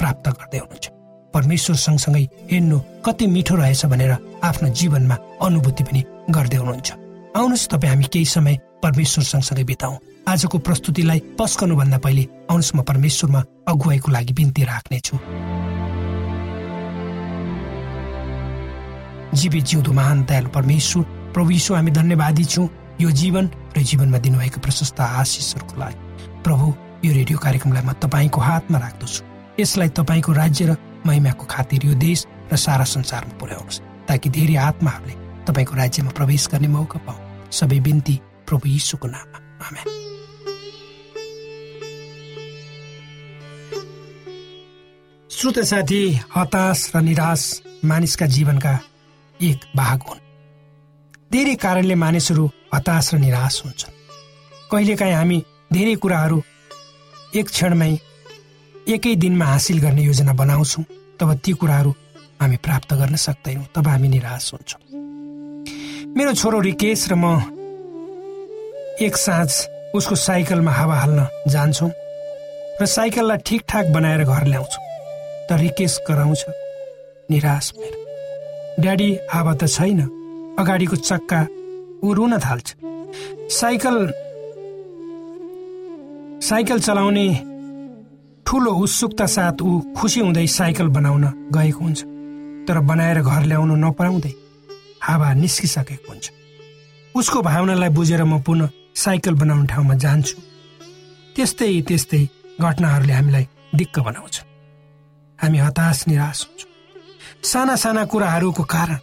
प्राप्त गर्दै हुनुहुन्छ। परमेश्वर सँगसँगै हेर्नु कति मिठो रहेछ भनेर आफ्नो जीवनमा अनुभूति पनि गर्दै हुनुहुन्छ। आउनुहोस् तपाईँ हामी केही समय परमेश्वर सँगसँगै बिताउ। आजको प्रस्तुतिलाई पस्कनुभन्दा पहिले आउनुहोस् म परमेश्वरमा अगुवाईको लागि बिन्ती राख्नेछु। जीवित जिउँदो महान दयालु परमेश्वर प्रभु यीशु हामी धन्यवादी छौँ। यो जीवन र जीवनमा दिनुभएको प्रशस्त आशिषहरूको लागि। प्रभु यो रेडियो कार्यक्रमलाई म तपाईँको हातमा राख्दछु। यसलाई तपाईँको राज्य र महिमाको खातिर यो देश र सारा संसारमा पुर्याउनुहोस् ताकि धेरै आत्माहरूले तपाईँको राज्यमा प्रवेश गर्ने मौका पाऊ सबै बिन्ती प्रभु यीशुको नाममा। श्रोत साथी हताश र निराश मानिसका जीवनका एक भाग हुन्। धेरै कारणले मानिसहरू हताश र निराश हुन्छन्। कहिलेकाहीँ हामी धेरै कुराहरू एक क्षणमै एकै दिनमा हासिल गर्ने योजना बनाउँछौँ तब ती कुराहरू हामी प्राप्त गर्न सक्दैनौँ तब हामी निराश हुन्छौँ। मेरो छोरो रिकेश र म एक साँझ उसको साइकलमा हावा हाल्न जान्छौँ र साइकललाई ठिकठाक बनाएर घर ल्याउँछौँ। त रिकेश कराउँछ निराश मेरो ड्याडी हावा त छैन अगाडिको चक्का ऊ रुन थाल्छ। साइकल साइकल चलाउने ठुलो उत्सुकता साथ ऊ खुसी हुँदै साइकल बनाउन गएको हुन्छ तर बनाएर घर ल्याउनु नपाउँदै हावा निस्किसकेको हुन्छ। उसको भावनालाई बुझेर म पुनः साइकल बनाउने ठाउँमा जान्छु। त्यस्तै त्यस्तै घटनाहरूले हामीलाई दिक्क बनाउँछ। हामी हताश निराश हुन्छौँ। साना साना कुराहरूको कारण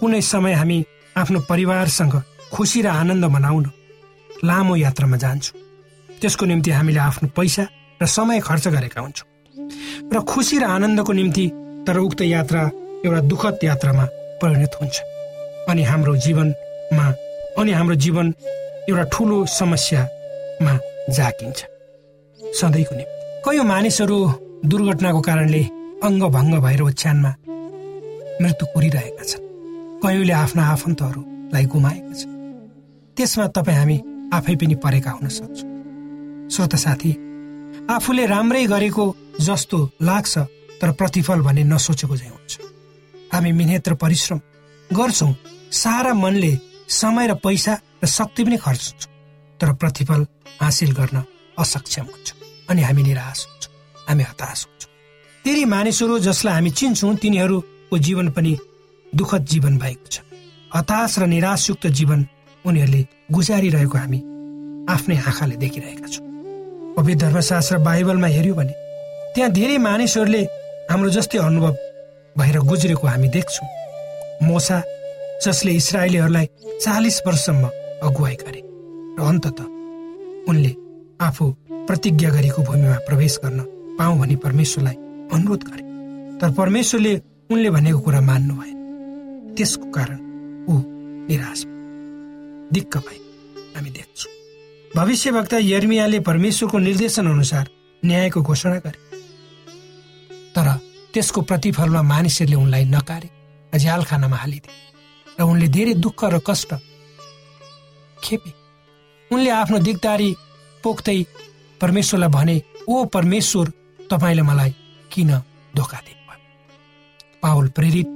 कुनै समय हामी आफ्नो परिवारसँग खुसी र आनन्द मनाउन लामो यात्रामा जान्छौँ। त्यसको निम्ति हामीले आफ्नो पैसा र समय खर्च गरेका हुन्छौँ। र खुसी र आनन्दको निम्ति तर उक्त यात्रा एउटा दुःखद यात्रामा परिणत हुन्छ। अनि हाम्रो जीवनमा अनि हाम्रो जीवन एउटा ठुलो समस्यामा जाकिन्छ सधैँको निम्ति। कयौँ मानिसहरू दुर्घटनाको कारणले अङ्गभङ्ग भएर ओछ्यानमा मृत्यु कोरिरहेका छन्। कयौँले आफ्ना आफन्तहरूलाई गुमाएका छन्। त्यसमा तपाईँ हामी आफै पनि परेका हुन सक्छौँ। श्रोत साथी आफूले राम्रै गरेको जस्तो लाग्छ तर प्रतिफल भने नसोचेको चाहिँ हुन्छ। हामी मिहिनेत र परिश्रम गर्छौँ। सारा मनले समय र पैसा र शक्ति पनि खर्च्छौँ तर प्रतिफल हासिल गर्न असक्षम हुन्छ अनि हामी निराश हुन्छौँ हामी हताश हुन्छौँ। धेरै मानिसहरू जसलाई हामी चिन्छौँ तिनीहरूको जीवन पनि दुःखद जीवन भएको छ। हताश र निराशयुक्त जीवन उनीहरूले गुजारिरहेको हामी आफ्नै आँखाले देखिरहेका छौँ। पवित्र धर्मशास्त्र बाइबलमा हेऱ्यो भने त्यहाँ धेरै मानिसहरूले हाम्रो जस्तै अनुभव भएर गुज्रेको हामी देख्छौँ। मोसा जसले इसरायलीहरूलाई चालिस वर्षसम्म अगुवाई गरे र अन्तत उनले आफू प्रतिज्ञा गरेको भूमिमा प्रवेश गर्न पाऊ भनी परमेश्वरलाई अनुरोध गरे। तर परमेश्वरले उनले भनेको कुरा मान्नु भएन। त्यसको कारण ऊ निराश दिक्क भए हामी देख्छौँ। भविष्यवक्ता यर्मियाले परमेश्वरको निर्देशन अनुसार न्यायको घोषणा गरे। तर त्यसको प्रतिफलमा मानिसहरूले उनलाई नकारे। झ्याल खानामा हालिदिए र उनले धेरै दुःख र कष्ट खेपे। उनले आफ्नो दिगदारी पोख्दै परमेश्वरलाई भने ओ परमेश्वर तपाईँले मलाई किन धोका दिनुभयो? पावल प्रेरित।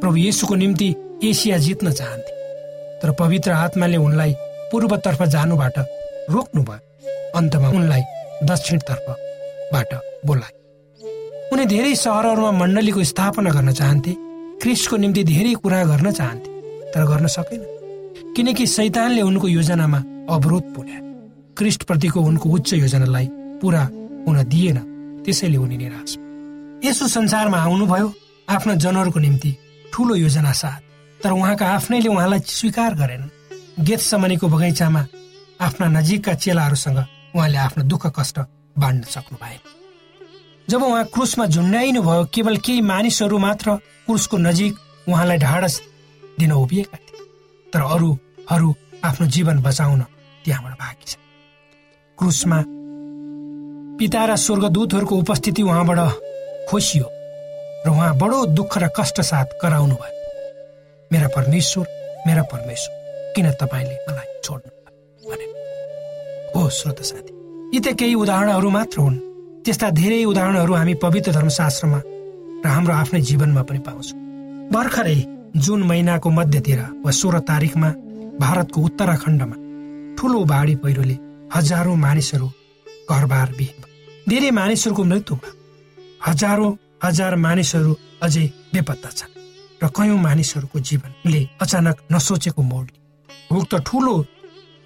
प्रभु येसुको निम्ति एसिया जित्न चाहन्थे। तर पवित्र आत्माले उनलाई पूर्वतर्फ जानुबाट रोक्नुभयो। अन्तमा उनलाई दक्षिणतर्फबाट बोलाए। उनी धेरै सहरहरूमा मण्डलीको स्थापना गर्न चाहन्थे क्रिस्टको निम्ति धेरै कुरा गर्न चाहन्थे तर गर्न सकेन। किनकि सैतानले उनको योजनामा अवरोध पुर्याए क्रिस्टप्रतिको उनको उच्च योजनालाई पुरा हुन दिएन त्यसैले उनी निराश यसो संसारमा आउनुभयो आफ्ना जनहरूको निम्ति ठुलो योजना साथ तर उहाँका आफ्नैले उहाँलाई स्वीकार गरेन गेत बगैँचामा आफ्ना नजिकका चेलाहरूसँग उहाँले आफ्नो दुःख कष्ट बाँड्न सक्नु भएन जब उहाँ क्रुसमा झुन्ड्याइनु भयो केवल केही मानिसहरू मात्र क्रुसको नजिक उहाँलाई ढाडस दिन उभिएका थिए। तर अरूहरू आफ्नो जीवन बचाउन त्यहाँबाट भागी छ क्रुसमा पिता र स्वर्गदूतहरूको उपस्थिति उहाँबाट खोसियो र उहाँ बडो दुःख र कष्ट साथ कराउनु भयो मेरा परमेश्वर मेरा परमेश्वर किन तपाईँले मलाई छोड्नु भने हो श्रोत साथी यी त केही उदाहरणहरू मात्र हुन्। त्यस्ता धेरै उदाहरणहरू हामी पवित्र धर्मशास्त्रमा र हाम्रो आफ्नै जीवनमा पनि पाउँछौँ। भर्खरै जुन महिनाको मध्यतिर वा सोह्र तारिकमा भारतको उत्तराखण्डमा ठुलो बाढी पहिरोले हजारौँ मानिसहरू घरबार विहीन धेरै मानिसहरूको मृत्यु भयो। हजारौँ हजार मानिसहरू अझै बेपत्ता छन् र कयौँ मानिसहरूको जीवनले अचानक नसोचेको मोड उक्त ठुलो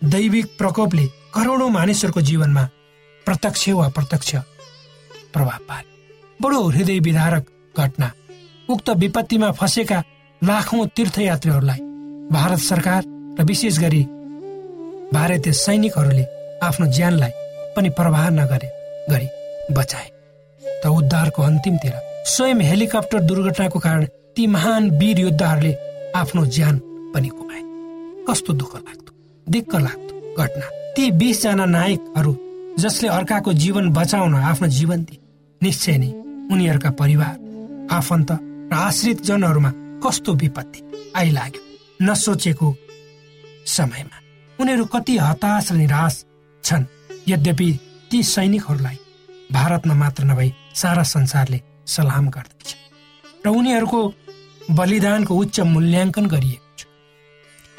दैविक प्रकोपले करोडौँ मानिसहरूको जीवनमा प्रत्यक्ष वा प्रत्यक्ष प्रभाव पारे बडो हृदय विधारक घटना। उक्त विपत्तिमा फँसेका लाखौँ तीर्थयात्रीहरूलाई भारत सरकार र विशेष गरी भारतीय सैनिकहरूले आफ्नो ज्यानलाई पनि प्रवाह नगरे गरी बचाए। त उद्धारको अन्तिमतिर स्वयं हेलिकप्टर दुर्घटनाको कारण ती महान वीर योद्धाहरूले आफ्नो ज्यान पनि गुमाए कस्तो दुःख लाग्दो दिक्क लाग्दो घटना। ती बिसजना नायकहरू जसले अर्काको जीवन बचाउन आफ्नो जीवन दिए निश्चय नै उनीहरूका परिवार आफन्त र आश्रित जनहरूमा कस्तो विपत्ति आइलाग्यो नसोचेको समयमा। उनीहरू कति हताश र निराश छन्। यद्यपि ती सैनिकहरूलाई भारतमा मात्र नभई सारा संसारले सलाम गर्दछ। र उनीहरूको बलिदानको उच्च मूल्याङ्कन गरिएको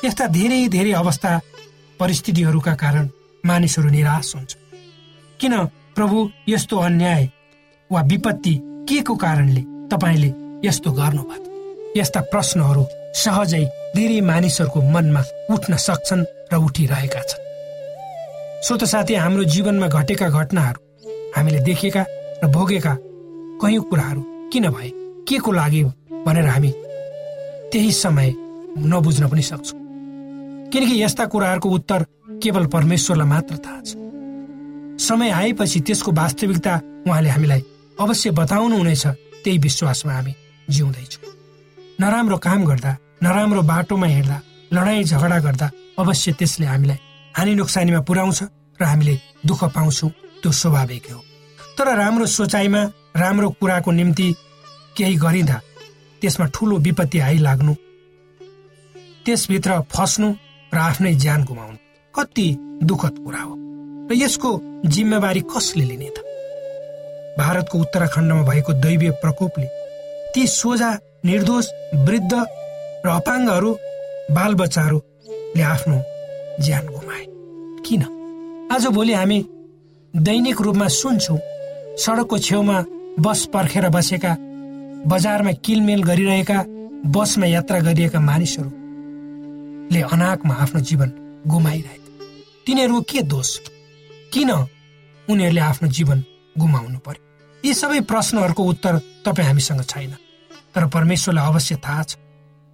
यस्ता धेरै धेरै अवस्था परिस्थितिहरूका कारण मानिसहरू निराश हुन्छ किन प्रभु यस्तो अन्याय वा विपत्ति के को कारणले तपाईँले यस्तो गर्नुभयो? यस्ता प्रश्नहरू सहजै धेरै मानिसहरूको मनमा उठ्न सक्छन् र उठिरहेका छन्। श्रोत साथी हाम्रो जीवनमा घटेका घटनाहरू हामीले देखेका र भोगेका कयौँ कुराहरू किन भए? के को लागि भनेर हामी त्यही समय नबुझ्न पनि सक्छौँ। किनकि यस्ता कुराहरूको उत्तर केवल परमेश्वरलाई मात्र थाहा छ। समय आएपछि त्यसको वास्तविकता उहाँले हामीलाई अवश्य बताउनु हुनेछ त्यही विश्वासमा हामी जिउँदैछौँ। नराम्रो काम गर्दा नराम्रो बाटोमा हिँड्दा लडाइँ झगडा गर्दा अवश्य त्यसले हामीलाई हानि नोक्सानीमा पुर्याउँछ र हामीले दुःख पाउँछौँ त्यो स्वाभाविक हो। तर राम्रो सोचाइमा राम्रो कुराको निम्ति केही गरिँदा त्यसमा ठुलो विपत्ति आइलाग्नु त्यसभित्र फस्नु र आफ्नै ज्यान गुमाउनु। कति दुःखद कुरा हो। र यसको जिम्मेवारी कसले लिने त? भारतको उत्तराखण्डमा भएको दैवीय प्रकोपले ती सोझा निर्दोष वृद्ध र अपाङ्गहरू बालबच्चाहरूले आफ्नो ज्यान गुमाए। किन? आज भोलि हामी दैनिक रूपमा सुन्छौँ सडकको छेउमा बस पर्खेर बसेका बजारमा किलमेल गरिरहेका बसमा यात्रा गरिएका मानिसहरूले अनाकमा आफ्नो जीवन गुमाइरहेका तिनीहरू के दोष? किन उनीहरूले आफ्नो जीवन गुमाउनु पर्यो? यी सबै प्रश्नहरूको उत्तर तपाईँ हामीसँग छैन। तर परमेश्वरलाई अवश्य थाहा छ।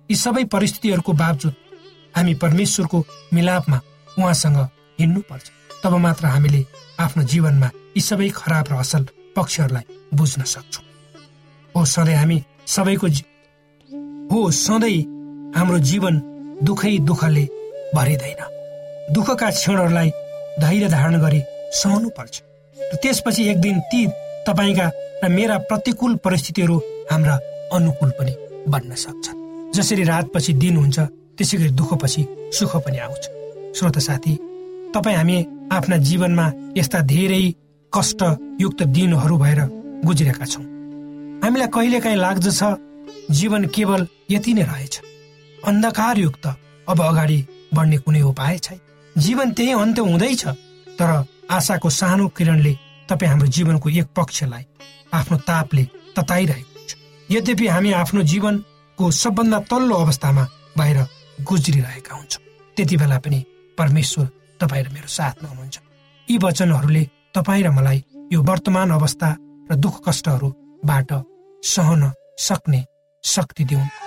यी सबै परिस्थितिहरूको बावजुद हामी परमेश्वरको मिलापमा उहाँसँग हिँड्नुपर्छ। तब मात्र हामीले आफ्नो जीवनमा यी सबै खराब र असल पक्षहरूलाई बुझ्न सक्छौँ। हो सधैँ हामी सबैको हो सधैँ हाम्रो जीवन दुःखै दुःखले भरिँदैन। दुःखका क्षणहरूलाई धैर्य धारण गरी सहनु पर्छ। र त्यसपछि एक दिन ती तपाईँका र मेरा प्रतिकूल परिस्थितिहरू हाम्रा अनुकूल पनि बन्न सक्छन्। जसरी रातपछि दिन हुन्छ त्यसै गरी दुःखपछि सुख पनि आउँछ। श्रोत साथी तपाईँ हामी आफ्ना जीवनमा यस्ता धेरै कष्टयुक्त दिनहरू भएर गुज्रेका छौँ। हामीलाई कहिलेकाहीँ लाग्दछ जीवन केवल यति नै रहेछ। अन्धकारयुक्त अब अगाडि बढ्ने कुनै उपाय छैन। जीवन त्यही अन्त्य हुँदैछ तर आशाको सानो किरणले तपाईँ हाम्रो जीवनको एक पक्षलाई आफ्नो तापले तताइरहेको छ। यद्यपि हामी आफ्नो जीवनको सबभन्दा तल्लो अवस्थामा बाहिर गुज्रिरहेका हुन्छौँ त्यति बेला पनि परमेश्वर तपाईँ र मेरो साथमा हुनुहुन्छ। यी वचनहरूले तपाईँ र मलाई यो वर्तमान अवस्था र दुःख कष्टहरूबाट सहन सक्ने शक्ति दिउन्।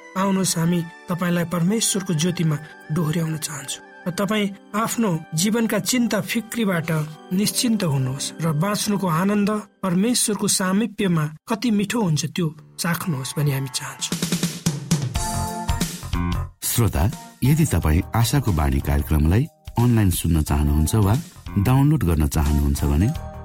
आउनुहोस् हामी तपाईँलाई परमेश्वरको ज्योतिमा डोहोर्याउन चाहन्छौँ। र तपाईँ आफ्नो जीवनका चिन्ता फिक्रीबाट निश्चिन्त हुनुहोस् र बाँच्नुको आनन्द परमेश्वरको सामिप्यमा कति मिठो हुन्छ त्यो चाख्नुहोस् भनी हामी चाहन्छौँ। श्रोता यदि तपाईँ आशाको बाणी कार्यक्रमलाई अनलाइन सुन्न चाहनुहुन्छ वा डाउनलोड गर्न चाहनुहुन्छ भने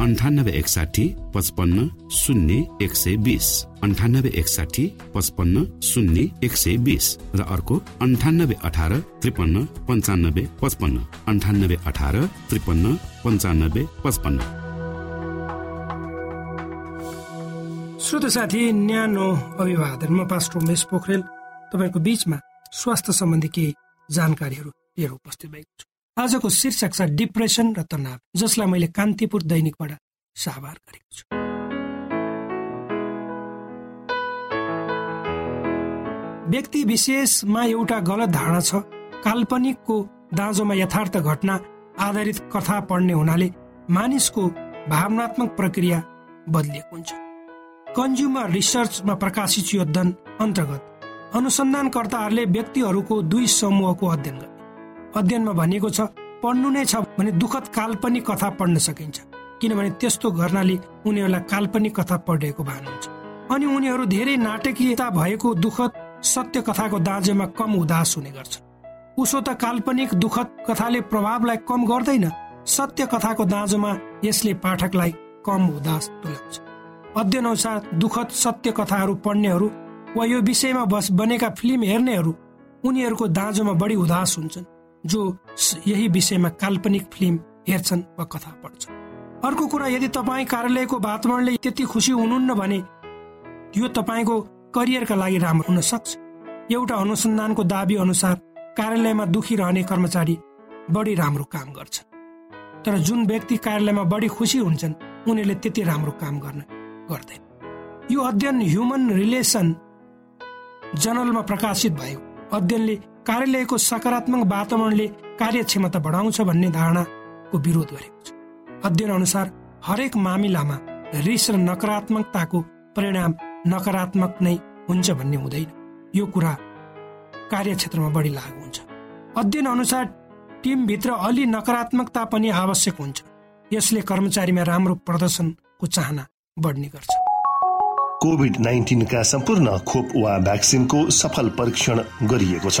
अन्ठानब्बे एकसाठी पचपन्न शून्य एक सय बिस अन्ठानब्बे एकसाठी पचपन्न शून्य एक सय बिस र अर्को अन्ठानब्बे अठार त्रिपन्न पन्चानब्बे पचपन्न. अन्ठानब्बे अठार त्रिपन्न पन्चानब्बे पचपन्न. श्रोत साथी न्यानो अभिवादन। म पास्टर उमेश पोखरेल। तपाईँको बिचमा स्वास्थ्य सम्बन्धी केही जानकारीहरू लिएर उपस्थित भएको छु। आजको शीर्षक छ डिप्रेसन र तनाव जसलाई मैले कान्तिपुर दैनिकबाट साभार गरेको छु। व्यक्ति विशेषमा एउटा गलत धारणा छ। काल्पनिकको दाँजोमा यथार्थ घटना आधारित कथा पढ्ने हुनाले मानिसको भावनात्मक प्रक्रिया बदलिएको हुन्छ। कन्ज्युमर रिसर्चमा प्रकाशित यो अध्ययन अन्तर्गत अनुसन्धानकर्ताहरूले व्यक्तिहरूको दुई समूहको अध्ययन गरे अध्ययनमा भनिएको छ पढ्नु नै छ भने दुःखद काल्पनिक कथा पढ्न सकिन्छ। किनभने त्यस्तो गर्नाले उनीहरूलाई काल्पनिक कथा पढेको भान हुन्छ। अनि उनीहरू धेरै नाटकीयता भएको दुःखद सत्य कथाको दाँजेमा कम उदास हुने गर्छ। उसो त काल्पनिक दुःखद कथाले प्रभावलाई कम गर्दैन सत्य कथाको दाँजोमा यसले पाठकलाई कम उदास तुल्याउँछ। अध्ययन अनुसार दुःखद सत्य कथाहरू पढ्नेहरू वा यो विषयमा बस बनेका फिल्म हेर्नेहरू उनीहरूको दाँजोमा बढी उदास हुन्छन्। जो यही विषयमा काल्पनिक फिल्म हेर्छन् वा कथा पढ्छन्। अर्को कुरा यदि तपाईँ कार्यालयको वातावरणले त्यति खुसी हुनुहुन्न भने यो तपाईँको करियरका लागि राम्रो हुन सक्छ। एउटा अनुसन्धानको दावी अनुसार कार्यालयमा दुखी रहने कर्मचारी बढी राम्रो काम गर्छन्। तर जुन व्यक्ति कार्यालयमा बढी खुसी हुन्छन् उनीहरूले त्यति राम्रो काम गर्न गर्दैन। यो अध्ययन ह्युमन रिलेसन जर्नलमा प्रकाशित भयो। अध्ययनले कार्यालयको सकारात्मक वातावरणले कार्यक्षमता बढाउँछ भन्ने धारणाको विरोध गरेको छ। अध्ययन अनुसार हरेक मामिलामा रिस र नकारात्मकताको परिणाम नकारात्मक नै हुन्छ भन्ने हुँदैन। यो कुरा कार्यक्षेत्रमा बढी लागु हुन्छ। अध्ययन अनुसार टिमभित्र अलि नकारात्मकता पनि आवश्यक हुन्छ। यसले कर्मचारीमा राम्रो प्रदर्शनको चाहना बढ्ने गर्छ। कोभिड नाइन्टिनका सम्पूर्ण खोप वा भ्याक्सिनको सफल परीक्षण गरिएको छ।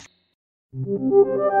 Thank you.